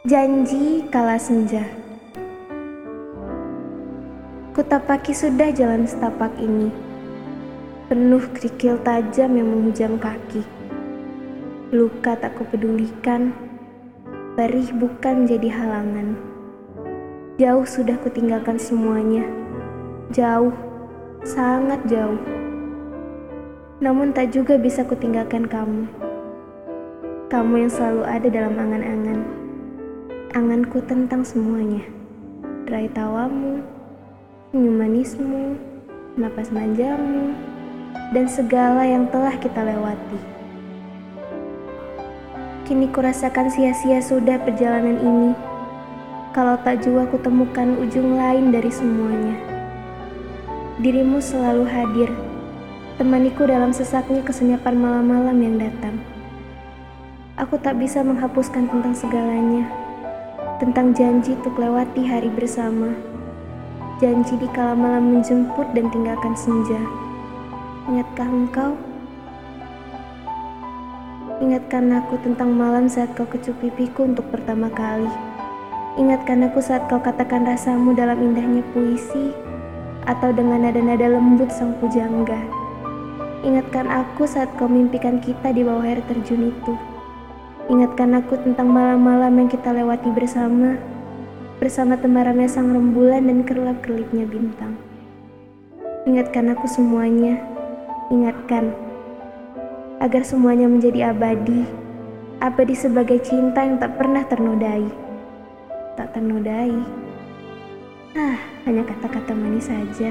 Janji kala senja. Kutapaki sudah jalan setapak ini. Penuh kerikil tajam yang menghujam kaki. Luka tak kupedulikan. Perih bukan jadi halangan. Jauh sudah kutinggalkan semuanya. Jauh, sangat jauh. Namun tak juga bisa kutinggalkan kamu. Kamu yang selalu ada dalam angan-angan anganku tentang semuanya. Rai tawamu, senyum manismu, napas manjamu, dan segala yang telah kita lewati. Kini kurasakan sia-sia sudah perjalanan ini, kalau tak jua kutemukan ujung lain dari semuanya. Dirimu selalu hadir, temaniku dalam sesaknya kesenyapan malam-malam yang datang. Aku tak bisa menghapuskan tentang segalanya tentang janji untuk lewati hari bersama. Janji di kala malam menjemput dan tinggalkan senja. Ingatkah engkau? Ingatkan aku tentang malam saat kau kecup pipiku untuk pertama kali. Ingatkan aku saat kau katakan rasamu dalam indahnya puisi atau dengan nada-nada lembut sang pujangga. Ingatkan aku saat kau mimpikan kita di bawah air terjun itu. Ingatkan aku tentang malam-malam yang kita lewati bersama, bersama temaramnya sang rembulan dan kerlap-kerlipnya bintang. Ingatkan aku semuanya, ingatkan, agar semuanya menjadi abadi, abadi sebagai cinta yang tak pernah ternodai. Tak ternodai. Ah, hanya kata-kata manis saja.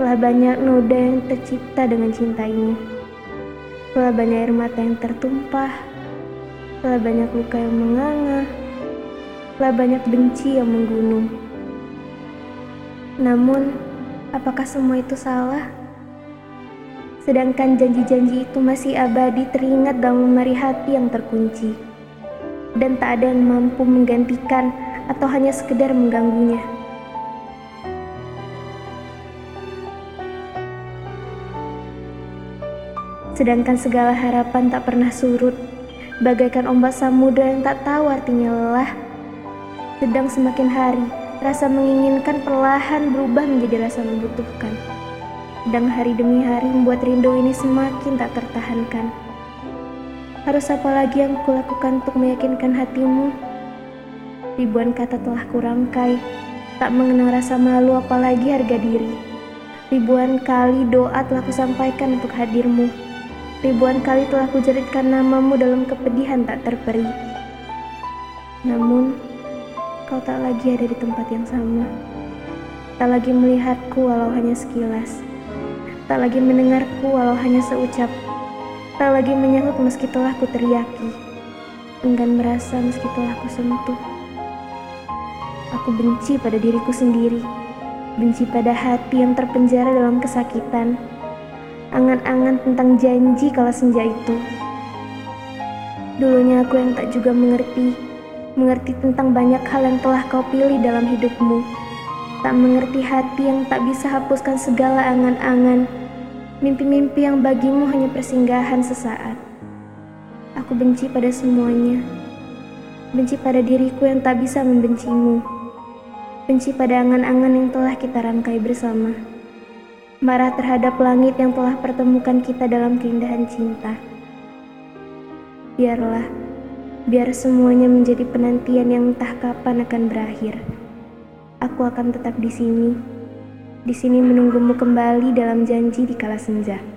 Telah banyak noda yang tercipta dengan cinta ini. Telah banyak air mata yang tertumpah, telah banyak luka yang menganga, telah banyak benci yang menggunung. Namun, apakah semua itu salah? Sedangkan janji-janji itu masih abadi teringat dalam lemari hati yang terkunci. Dan tak ada yang mampu menggantikan atau hanya sekedar mengganggunya. Sedangkan segala harapan tak pernah surut bagaikan ombak samudra yang tak tahu artinya lelah. Sedang semakin hari, rasa menginginkan perlahan berubah menjadi rasa membutuhkan. Sedang hari demi hari membuat rindu ini semakin tak tertahankan. Harus apa lagi yang kulakukan untuk meyakinkan hatimu? Ribuan kata telah kurangkai, tak mengenal rasa malu apalagi harga diri. Ribuan kali doa telah kusampaikan untuk hadirmu Ribuan kali telah kujeritkan namamu dalam kepedihan tak terperi. Namun, kau tak lagi ada di tempat yang sama. Tak lagi melihatku walau hanya sekilas. Tak lagi mendengarku walau hanya seucap. Tak lagi menyahut meski telah ku teriaki. Enggan merasa meski telah ku sentuh. Aku benci pada diriku sendiri. Benci pada hati yang terpenjara dalam kesakitan angan-angan tentang janji kala senja itu. Dulunya aku yang tak juga mengerti, mengerti tentang banyak hal yang telah kau pilih dalam hidupmu. Tak mengerti hati yang tak bisa hapuskan segala angan-angan, mimpi-mimpi yang bagimu hanya persinggahan sesaat. Aku benci pada semuanya, benci pada diriku yang tak bisa membencimu, benci pada angan-angan yang telah kita rangkai bersama marah terhadap langit yang telah pertemukan kita dalam keindahan cinta. Biarlah, biar semuanya menjadi penantian yang entah kapan akan berakhir. Aku akan tetap di sini, di sini menunggumu kembali dalam janji di kala senja.